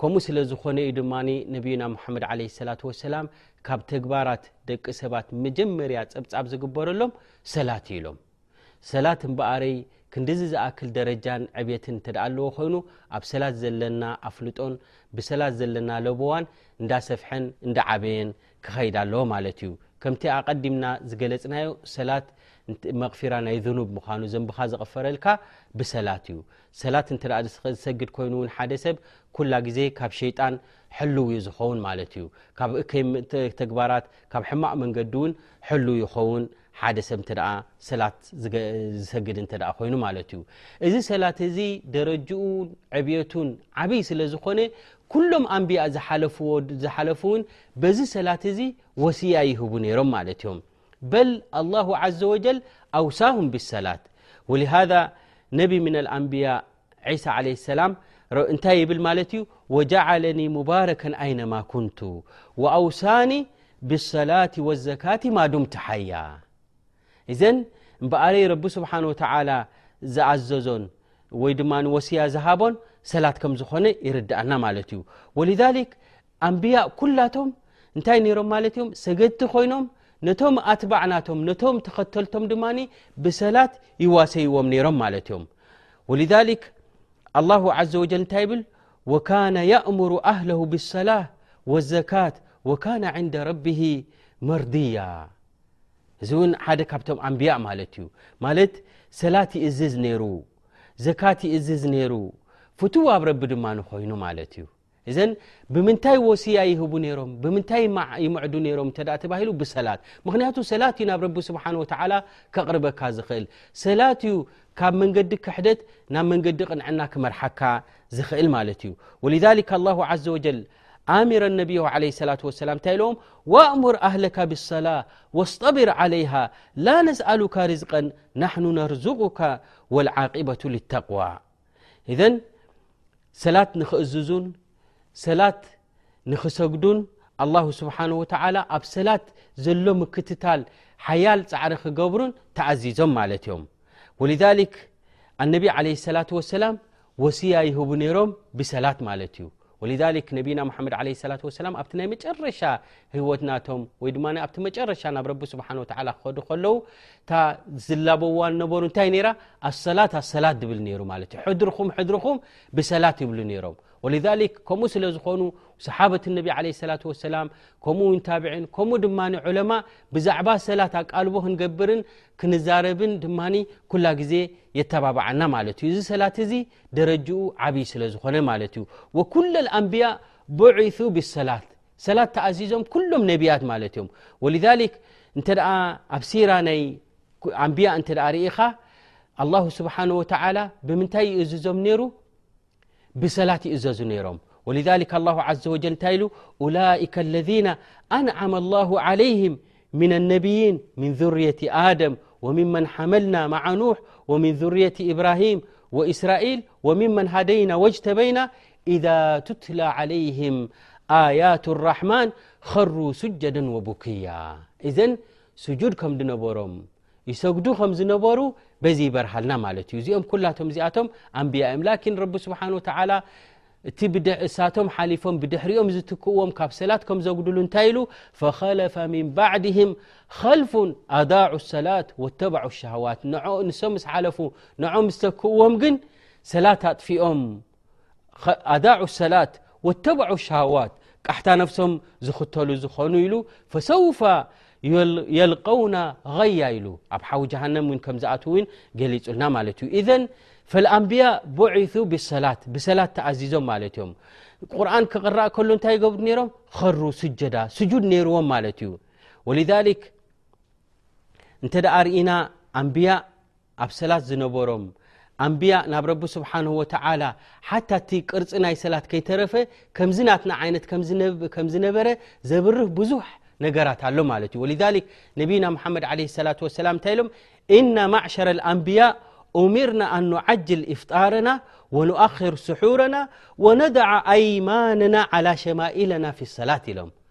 ከምኡ ስለ ዝኾነ እዩ ድማ ነብዩና ሙሓመድ ዓለ ሰላት ወሰላም ካብ ተግባራት ደቂ ሰባት መጀመርያ ጸብጻብ ዝግበረሎም ሰላት እዩ ኢሎም ሰላት እምበኣረይ ክንዲዚ ዝኣክል ደረጃን ዕብትን እተ ኣለዎ ኮይኑ ኣብ ሰላት ዘለና ኣፍልጦን ብሰላት ዘለና ለቦዋን እንዳሰፍሐን እንዳ ዓበየን ክኸይድ ኣለዎ ማለት እዩ ከምቲ ኣቐዲምና ዝገለጽናዮ ሰላት መቕፊራ ናይ ኑብ ምዃኑ ዘንብኻ ዘቕፈረልካ ብሰላት እዩ ሰላት እንተ ዝሰግድ ኮይኑ ውን ሓደ ሰብ ኩላ ግዜ ካብ ሸይጣን ሕልው እዩ ዝኸውን ማለት እዩ ካብ እከይ ተግባራት ካብ ሕማቅ መንገዲ እውን ሕልው ይኸውን ሓደ ሰብ እተ ሰላት ዝሰግድ እተ ኮይኑ ማለት እዩ እዚ ሰላት እዚ ደረጅኡ ዕብየቱን ዓብይ ስለ ዝኾነ ኩሎም ኣንቢያ ዝሓለፉ ውን በዚ ሰላት እዚ ወስያ ይህቡ ነይሮም ማለት እዮም بل الله عز وجل اوساهم بالصلاة ولهذا نب من الأنبياء عيسى عليه السلمታይ ل وجعلني مباركا ينما كنت وأوسان بالصلاة والزكاة ما دمت ያ اذ بقر رب سبحانه وعلى زأዘዞ ድ وسي ዝهب ሰلት كم ዝኾن يرአና ولذلك ኣንብያእ ኩላቶም እንታይ ነይሮም ማለት እዮም ሰገድቲ ኮይኖም ነቶም ኣትባዕ ናቶም ነቶም ተኸተልቶም ድማ ብሰላት ይዋሰይዎም ነይሮም ማለት እዮም ወልሊክ ኣላሁ ዘ ወጀል እንታይ ይብል ወካነ የእምሩ ኣህለሁ ብሰላህ ወዘካት ወካነ ዕንደ ረቢሂ መርድያ እዚ እውን ሓደ ካብቶም ኣንብያእ ማለት እዩ ማለት ሰላት ይእዝዝ ነይሩ ዘካት ይእዝዝ ነይሩ ፍትው ኣብ ረቢ ድማ ንኮይኑ ማለት እዩ እዘን ብምንታይ ወስያ ይህቡ ነሮም ብምንታይ ይምዕዱ ነሮም እተ ተባሂሉ ብሰላት ምክንያቱ ሰላት እዩ ናብ ረቢ ስብሓን ወተላ ከቕርበካ ዝኽእል ሰላት እዩ ካብ መንገዲ ክሕደት ናብ መንገዲ ቅንዕና ክመርሓካ ዝኽእል ማለት እዩ ወልሊ ላ ዘ ወጀል ኣሚረ ነብዮ ለ ሰላ ሰላም እንታይ ኢለዎም ዋእሙር ኣህለካ ብሰላ ወስጠብር ዓለይሃ ላ ነስኣሉካ ርዝቀን ናሕኑ ነርዙቁካ ወልዓቂበቱ ልተቅዋ እዘን ሰላት ንክእዝዙን ሰላት ንክሰግዱን ኣላሁ ስብሓን ወተላ ኣብ ሰላት ዘሎ ምክትታል ሓያል ፃዕሪ ክገብሩን ተኣዚዞም ማለት እዮም ወልዛሊክ ኣነቢ ዓለ ሰላት ወሰላም ወሲያ ይህቡ ነይሮም ብሰላት ማለት እዩ ወሊዛሊክ ነቢና ሙሓመድ ዓለይሂ ሰላቱ ወሰላም ኣብቲ ናይ መጨረሻ ህይወት ናቶም ወይ ድማ ኣብቲ መጨረሻ ናብ ረቢ ስብሓን ወተዓላ ክኸዱ ከለዉ እታ ዝላበዋ ነበሩ እንታይ ነይራ ኣሰላት ኣሰላት ዝብል ነይሩ ማለት እዩ ሕድርኹም ሕድርኹም ብሰላት ይብሉ ነይሮም ወሊዛሊክ ከምኡ ስለ ዝኾኑ ሰሓበት ነቢ ዓለ ሰላት ወሰላም ከምኡ ውን ታብዒን ከምኡ ድማ ዑለማ ብዛዕባ ሰላት ኣቃልቦ ክንገብርን ክንዛረብን ድማ ኩላ ግዜ የተባብዓና ማለት እዩ እዚ ሰላት እዚ ደረጅኡ ዓብይ ስለ ዝኾነ ማለት እዩ ወኩለ ኣንብያ ቡዒሱ ብሰላት ሰላት ተኣዚዞም ኩሎም ነብያት ማለት እዮም ወልሊክ እንተ ኣብ ሲራ ናይ ኣንብያ እንተ ርኢኻ ኣላሁ ስብሓን ወተዓላ ብምንታይ ይእዝዞም ነይሩ بصلاةز نرم ولذلك الله عز وجل تل أولئك الذين أنعم الله عليهم من النبيين من ذرية آدم وممن حملنا مع نوح ومن ذرية إبراهيم واسرائيل وممن هدينا واجتبينا إذا تتلى عليهم آيات الرحمن خروا سجدا وبكية إذ سجود كم دنبرم ይሰግዱ ከም ዝነበሩ በዚ ይበርሃልና ማለት እዩ እዚኦም ኩላቶም እዚኣቶም ኣንብያ እዮም ላኪን ረቢ ስብሓን ወተላ እቲ እሳቶም ሓሊፎም ብድሕሪኦም ዝትክእዎም ካብ ሰላት ከም ዘጉድሉ እንታይ ኢሉ ፈኸለፈ ምን ባዕድህም ኸልፉን ኣዳዑ ሰላት ወተባዑ ሸሃዋት ንሶም ምስ ሓለፉ ንዖም ዝተክእዎም ግን ሰላት ኣጥፊኦም ኣዳዑ ሰላት ወተባዑ ሸሃዋት ቃሕታ ነፍሶም ዝኽተሉ ዝኾኑ ኢሉ ፈሰውፋ የልቀውና غያ ኢሉ ኣብ ሓዊ ጀሃንም ውን ከም ዝኣትው ውን ገሊጹልና ማለት እዩ እዘን ፈልኣንብያ ቡዒث ብሰላት ብሰላት ተኣዚዞም ማለት እዮም ቁርን ክቕራእ ከሉ እንታይ ይገብሩ ነሮም ኸሩ ስጀዳ ስጁድ ነይርዎም ማለት እዩ ወልሊክ እንተ ርእና ኣንብያ ኣብ ሰላት ዝነበሮም ኣንብያ ናብ ረቢ ስብሓንሁ ወተዓላ ሓታ እቲ ቅርፂ ናይ ሰላት ከይተረፈ ከምዚ ናትና ዓይነት ከም ዝነበረ ዘብርህ ብዙሕ ነገራት ኣሎ ማለት እዩ ወልሊክ ነቢና ሙሓመድ ዓለ ሰላት ወሰላም እንታይ ኢሎም እና ማዕሸረ ኣንብያ ኡሚርና ኣን ኑዓጅል ኢፍጣርና ወንኣክር ስሑርና ወነድዓ ኣይማንና ዓላ ሸማኢለና ፊ ሰላት ኢሎም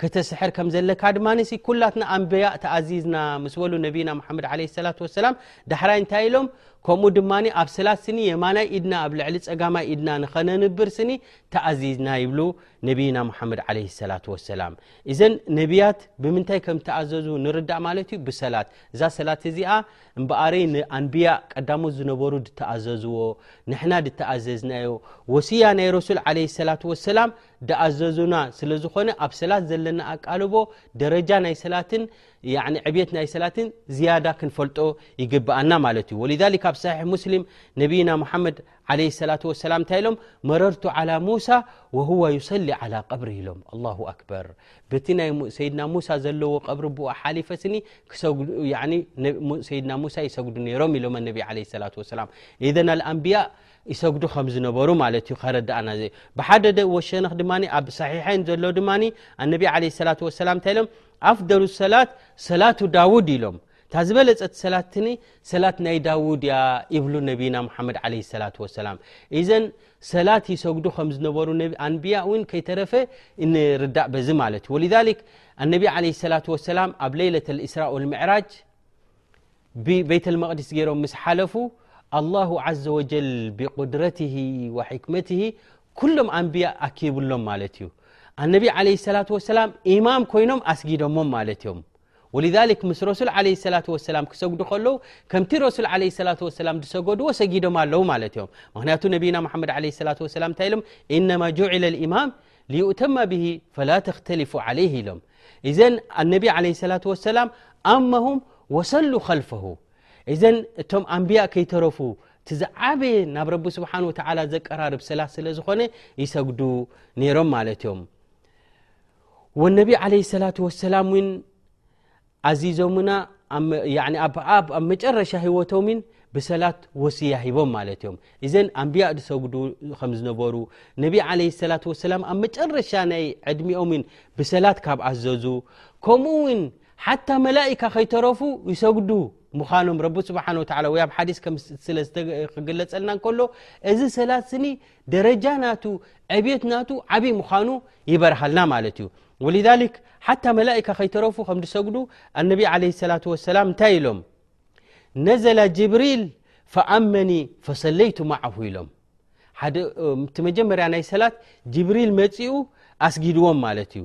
ክትስሕር ከም ዘለካ ድማ ሲ ኩላትና ኣንበያእ ተኣዚዝና ምስ በሉ ነብና መሓመድ ለ ሰላ ወሰላም ዳሕራይ እንታይ ኢሎም ከምኡ ድማ ኣብ ሰላት ስኒ የማናይ ኢድና ኣብ ልዕሊ ፀጋማይ ኢድና ንኸነንብር ስኒ ተኣዚዝና ይብሉ ነብና መሓመድ ለ ሰላ ወሰላም እዘን ነብያት ብምንታይ ከም ተኣዘዙ ንርዳእ ማለት እዩ ብሰላት እዛ ሰላት እዚኣ እምበኣረይ ንኣንብያ ቀዳሞት ዝነበሩ ድተኣዘዝዎ ንሕና ድተኣዘዝናዮ ወስያ ናይ ረሱል ለ ሰላ ወሰላም ድኣዘዙና ስለ ዝኾነ ኣብ ሰላት ዘለና ኣቃልቦ ደረጃ ናይ ሰላትን ዕብት ናይ ሰላትን ዝያዳ ክንፈልጦ ይግብኣና ማለት እዩ ወ ካብ صሒሕ ሙስሊም ነብይና ሙሓመድ ለ ሰላة ወሰላም እንታይ ኢሎም መረርቱ ዓላ ሙሳ ወሁዋ ዩሰሊ ዓላ ቀብሪ ኢሎም ኣላሁ ኣክበር በቲ ናይ ሰይድና ሙሳ ዘለዎ ቀብሪ ብኡ ሓሊፈ ስኒ ሰይድና ሙሳ ይሰግዱ ነይሮም ኢሎም ኣነቢ ለ ሰላት ወሰላም ኢዘን ኣልኣንብያ ይሰግዱ ከም ዝነበሩ ማለት እዩ ከረዳኣና ዘ ብሓደ ወሸነኽ ድማ ኣብ ሳሒሐይን ዘሎ ድማ ኣነቢ ለ ሰላት ወሰላም እንታይ ኢሎም ኣፍደሉ ሰላት ሰላቱ ዳውድ ኢሎም እታ ዝበለፀት ሰላትኒ ሰላት ናይ ዳውድ እያ ይብሉ ነቢና ሓመድ ለ ሰላት ወሰላም እዘን ሰላት ይሰግዱ ከም ዝነበሩ ኣንብያ እውን ከይተረፈ ንርዳእ በዚ ማለት እዩ ወ ኣነቢ ለ ሰላት ወሰላም ኣብ ሌይለት እስራ ልምዕራጅ ብበይተልመቅዲስ ገይሮም ምስ ሓለፉ ኣላሁ ዘ ወጀል ብቁድረትሂ ወሕክመትሂ ኩሎም ኣንብያ ኣኪብሎም ማለት እዩ ኣነቢ ዓለ ሰላት ወሰላም ኢማም ኮይኖም ኣስጊዶሞም ማለት እዮም ወልክ ምስ ረሱል ዓለ ሰላት ወሰላም ክሰግዱ ከለዉ ከምቲ ረሱል ዓለ ሰላት ወሰላም ዝሰገድዎ ሰጊዶም ኣለዉ ማለት እዮም ምክንያቱ ነቢና መሓመድ ዓለ ሰላት ወሰላም እንታይ ኢሎም ኢነማ ጁዒለ ልኢማም ሊዩእተማ ብሂ ፈላ ተክተሊፉ ዓለይህ ኢሎም እዘን ኣነቢ ዓለ ሰላት ወሰላም ኣማሁም ወሰሉ ከልፈሁ እዘን እቶም ኣንብያ ከይተረፉ እቲ ዝዓበየ ናብ ረቢ ስብሓን ወተላ ዘቀራርብ ሰላት ስለ ዝኾነ ይሰግዱ ነይሮም ማለት እዮም ወነቢ ዓለ ሰላት ወሰላም እውን ኣዚዞምና ኣብ ኣብ መጨረሻ ሂወቶምን ብሰላት ወስያ ሂቦም ማለት እዮም እዘን ኣንብያ ዝሰጉዱ ከም ዝነበሩ ነቢ ዓለ ሰላት ወሰላም ኣብ መጨረሻ ናይ ዕድሚኦምን ብሰላት ካብ ኣዘዙ ከምኡ ውን ሓታ መላእካ ከይተረፉ ይሰጉዱ ምዃኖም ረቢ ስብሓን ወላ ወይ ኣብ ሓዲስ ስለ ክግለጸልና ከሎ እዚ ሰላት ስኒ ደረጃ ናቱ ዕብት ናቱ ዓብይ ምዃኑ ይበርሃልና ማለት እዩ ወልክ ሓታ መላእካ ከይተረፉ ከም ዝሰግዱ ኣነቢ ለ ሰላ ወሰላም እንታይ ኢሎም ነዘላ ጅብሪል ፈኣመኒ ፈሰለይቱ ማዓሁ ኢሎም ቲ መጀመርያ ናይ ሰላት ጅብሪል መፅኡ ኣስጊድዎም ማለት እዩ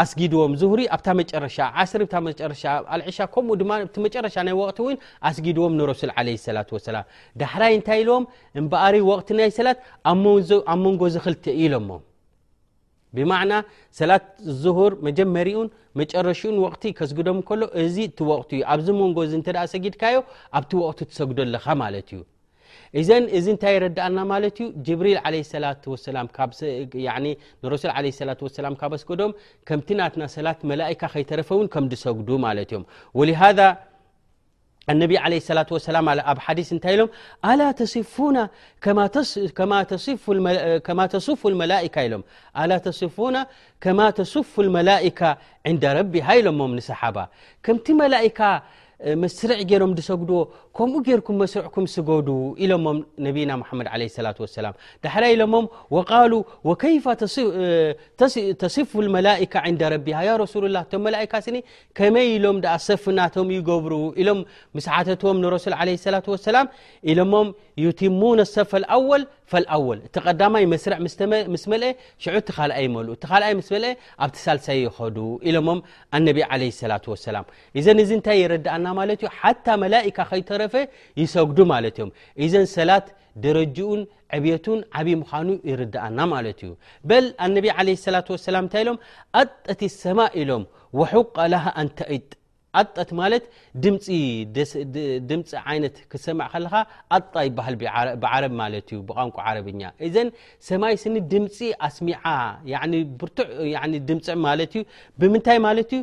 ኣስጊድዎም ዙህሪ ኣብታ መጨረሻ ዓስሪ ታ መጨረሻ ኣልዕሻ ከምኡ ድማ እቲ መጨረሻ ናይ ወቅቲ እውን ኣስጊድዎም ንረሱል ዓለ ሰላት ወሰላም ዳሕራይ እንታይ ኢልዎም እምበኣሪ ወቅቲ ናይ ሰላት ኣብ መንጎ ዝክልተ ኢሎሞ ብማዕና ሰላት ዙሁር መጀመሪኡን መጨረሽኡን ወቅቲ ከስግዶም ከሎ እዚ እቲ ወቅቲ እዩ ኣብዚ መንጎ እዚ እንተ ሰጊድካዮ ኣብቲ ወቅቲ ትሰግዶ ኣለኻ ማለት እዩ እዘን እዚ እንታይ የረዳእና ማለት እዩ ጅብሪል ለ ሰላት ወሰላም ንረሱል ለ ሰላት ወሰላም ካብ ኣስገዶም ከምቲ ናትና ሰላት መላእካ ከይተረፈ እውን ከም ዝሰግዱ ማለት እዮም ወሊሃذ ኣነቢ ለ ሰላት ወሰላም ኣብ ሓዲስ እንታይ ኢሎም ኣላ ተስፉና ከማ ተስፉ መላካ ኢሎም ኣላ ተስፉና ከማ ተስፉ መላካ ዕንዳ ረቢሃ ኢሎሞም ንሰሓባ ከምቲ መላካ መስርዕ ገይሮም ዝሰግድዎ ከምኡ ገይርኩም መስርዕኩም ስገዱ ኢሎሞም ነብና መሓመድ ለ ላ ሰላም ዳሕራ ኢሎሞም ወቃሉ ወከይፋ ተስፉ መላካ ንደ ረቢሃ ያ ረሱሉ ላ እቶም መላካ ስኒ ከመይ ኢሎም ኣ ሰፍናቶም ይገብሩ ኢሎም ምስ ሓተትዎም ንረሱል ለ ላ ሰላም ኢሎሞም ዩቲሙነ ሰፈ ኣወል ፈልኣወል እቲ ቀዳማይ መስርዕ ምስ መልአ ሽዑ እቲ ካልኣይ ይመልኡ እቲ ካልኣይ ምስ መልአ ኣብቲ ሳልሳይ ይኸዱ ኢሎሞም ኣነቢ ለ ላ ሰላም እዘን እዚ እንታይ የረዳኣና ማለት እዩ ሓታ መላካ ከይተረፈ ይሰግዱ ማለት እዮም እዘን ሰላት ደረጅኡን ዕብቱን ዓብዪ ምዃኑ ይርዳኣና ማለት እዩ በል ኣነቢ ለ ሰላ ሰላ እታይ ኢሎም ኣጠት ሰማ ኢሎም ወሑቃ ላሃ ኣንተይጥ ኣጠት ማለት ድምፂ ዓይነት ክሰማዕ ከለካ ኣጣ ይበሃል ብዓረብ ማለት እዩ ብቋንቋ ዓረብኛ እዘን ሰማይ ስኒ ድምፂ ኣስሚዓ ብርቱዕ ድምፂ ማለት እዩ ብምንታይ ማለት እዩ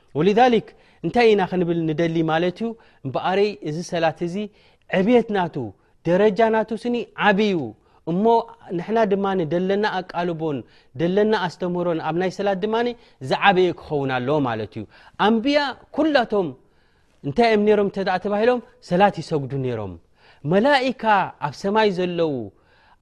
ወልዛሊክ እንታይ ኢና ክንብል ንደሊ ማለት እዩ እምበኣረይ እዚ ሰላት እዚ ዕብት ናቱ ደረጃ ናቱ ስኒ ዓብዩ እሞ ንሕና ድማ ደለና ኣቃልቦን ደለና ኣስተምህሮን ኣብ ናይ ሰላት ድማ ዝዓበየ ክኸውን ኣለዎ ማለት እዩ ኣንብያ ኩላቶም እንታይ እዮም ነሮም እተ ተባሂሎም ሰላት ይሰግዱ ነሮም መላካ ኣብ ሰማይ ዘለዉ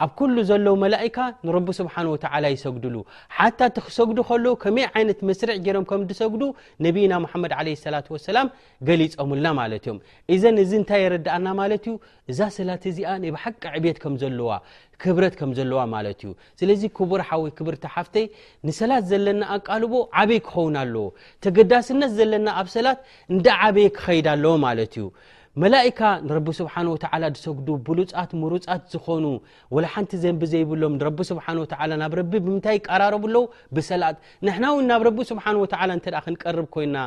ኣብ ኩሉ ዘለዉ መላካ ንረቢ ስብሓን ወተላ ይሰግድሉ ሓታ እቲ ክሰግዱ ከለዉ ከመይ ዓይነት መስርዕ ገሮም ከም ዝሰግዱ ነብይና መሓመድ ለ ላት ወሰላም ገሊፆምልና ማለት እዮም እዘን እዚ እንታይ የረዳእና ማለት እዩ እዛ ሰላት እዚኣ ናይ ብሓቂ ዕብት ከምዘለዋ ክብረት ከም ዘለዋ ማለት እዩ ስለዚ ክቡር ሓወይ ክብርቲ ሓፍተይ ንሰላት ዘለና ኣቃልቦ ዓበይ ክኸውን ኣለዎ ተገዳስነት ዘለና ኣብ ሰላት እንዳ ዓበየ ክኸይድ ኣለዎ ማለት እዩ መላካ ንረቢ ስብሓን ወተላ ዝሰግዱ ብሉፃት ምሩፃት ዝኾኑ ወላ ሓንቲ ዘንቢ ዘይብሎም ንረቢ ስብሓን ወ ናብ ረቢ ብምንታይ ይቀራረቡ ኣለዉ ብሰላት ንሕና እውን ናብ ረቢ ስብሓን ወተላ እተ ክንቀርብ ኮይና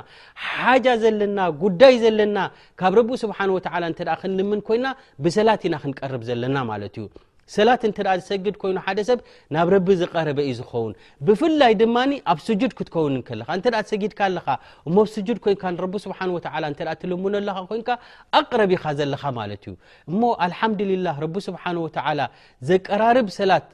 ሓጃ ዘለና ጉዳይ ዘለና ካብ ረቢ ስብሓን ወተላ እተ ክንልምን ኮይና ብሰላት ኢና ክንቀርብ ዘለና ማለት እዩ ሰላት እተ ዝሰግድ ኮይኑ ሓደ ሰብ ናብ ረቢ ዝቀረበ እዩ ዝኸውን ብፍላይ ድማ ኣብ ስጁድ ክትከውን ከለካ እተ ሰጊድካ ኣለኻ እሞ ብ ስጁድ ኮንካ ንረቢ ስብሓን ወ እተ ትልምኖ ኣለካ ኮንካ ኣቅረብ ኢኻ ዘለኻ ማለት እዩ እሞ ኣልሓምዱልላህ ረቢ ስብሓን ወተላ ዘቀራርብ ሰላት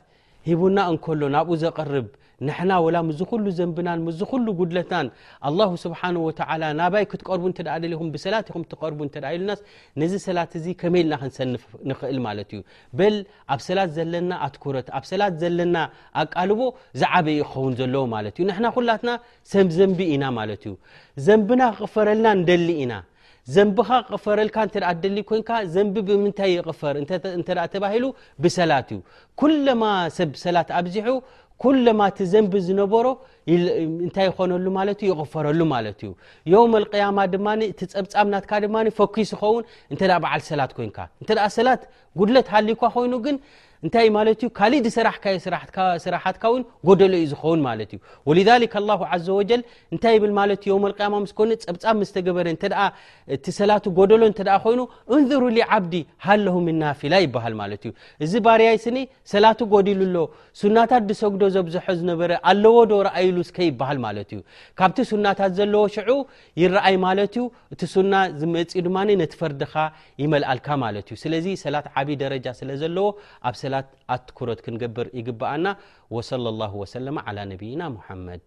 ሂቡና እንከሎ ናብኡ ዘቕርብ ንሕና ወላ ምዝ ኹሉ ዘንብናን ምዝ ኹሉ ጉድለትናን ኣላሁ ስብሓን ወተላ ናባይ ክትቀርቡ እንተ ደሊኹም ብሰላት ኢኹም ትቀርቡ እንተ ኢሉናስ ነዚ ሰላት እዚ ከመይ ኢልና ክንሰንፍ ንኽእል ማለት እዩ በል ኣብ ሰላት ዘለና ኣትኩረት ኣብ ሰላት ዘለና ኣቃልቦ ዝዓበዩ ክኸውን ዘለዎ ማለት እዩ ንሕና ኩላትና ሰም ዘንቢ ኢና ማለት እዩ ዘንብና ክቕፈረልና ንደሊ ኢና ዘንብኻ ክቕፈረልካ እተ ደሊ ኮንካ ዘንቢ ብምንታይ ይቕፈር እተ ተባሂሉ ብሰላት እዩ ኩለማ ሰብ ሰላት ኣብዚሑ ኩለማ እቲ ዘንቢ ዝነበሮ እንታይ ይኾነሉ ማለት እዩ ይቕፈረሉ ማለት እዩ ዮም ኣልቅያማ ድማ እቲ ፀብፃም ናትካ ድማ ፈኪስ ዝኸውን እተ በዓል ሰላት ኮንካ እተ ሰላት ጉድለት ሃልዩ እኳ ኮይኑ ግን እንታይ ማለት እዩ ካልእ ዝሰራሕካዮ ስራሓትካ እውን ጎደሎ እዩ ዝኸውን ማለት እዩ ወልذ ላሁ ዘ ወጀል እንታይ ይብል ማለት ዩ ዮውመ ቅያማ ምስ ኮነ ፀብፃብ ምስ ተገበረ እተ እቲ ሰላቱ ጎደሎ እተ ኮይኑ እንሩ ዓብዲ ሃለሁ ም ናፊላ ይበሃል ማለት እዩ እዚ ባርያይ ስኒ ሰላቱ ጎዲሉ ኣሎ ሱናታት ዝሰግዶ ዘብዝሖ ዝነበረ ኣለዎ ዶ ረኣይሉ ስከ ይበሃል ማለት እዩ ካብቲ ሱናታት ዘለዎ ሽዑ ይረኣይ ማለት እዩ እቲ ሱና ዝመፅኡ ድማ ነቲ ፈርድኻ ይመልኣልካ ማለት እዩ ስለዚ ሰላት ዓብዪ ደረጃ ስለ ዘለዎ ኣብ ሰላት ኣትኩረት ክንገብር ይግብኣና ወሰለ ላሁ ወሰለማ ዓላ ነብይና ሙሓመድ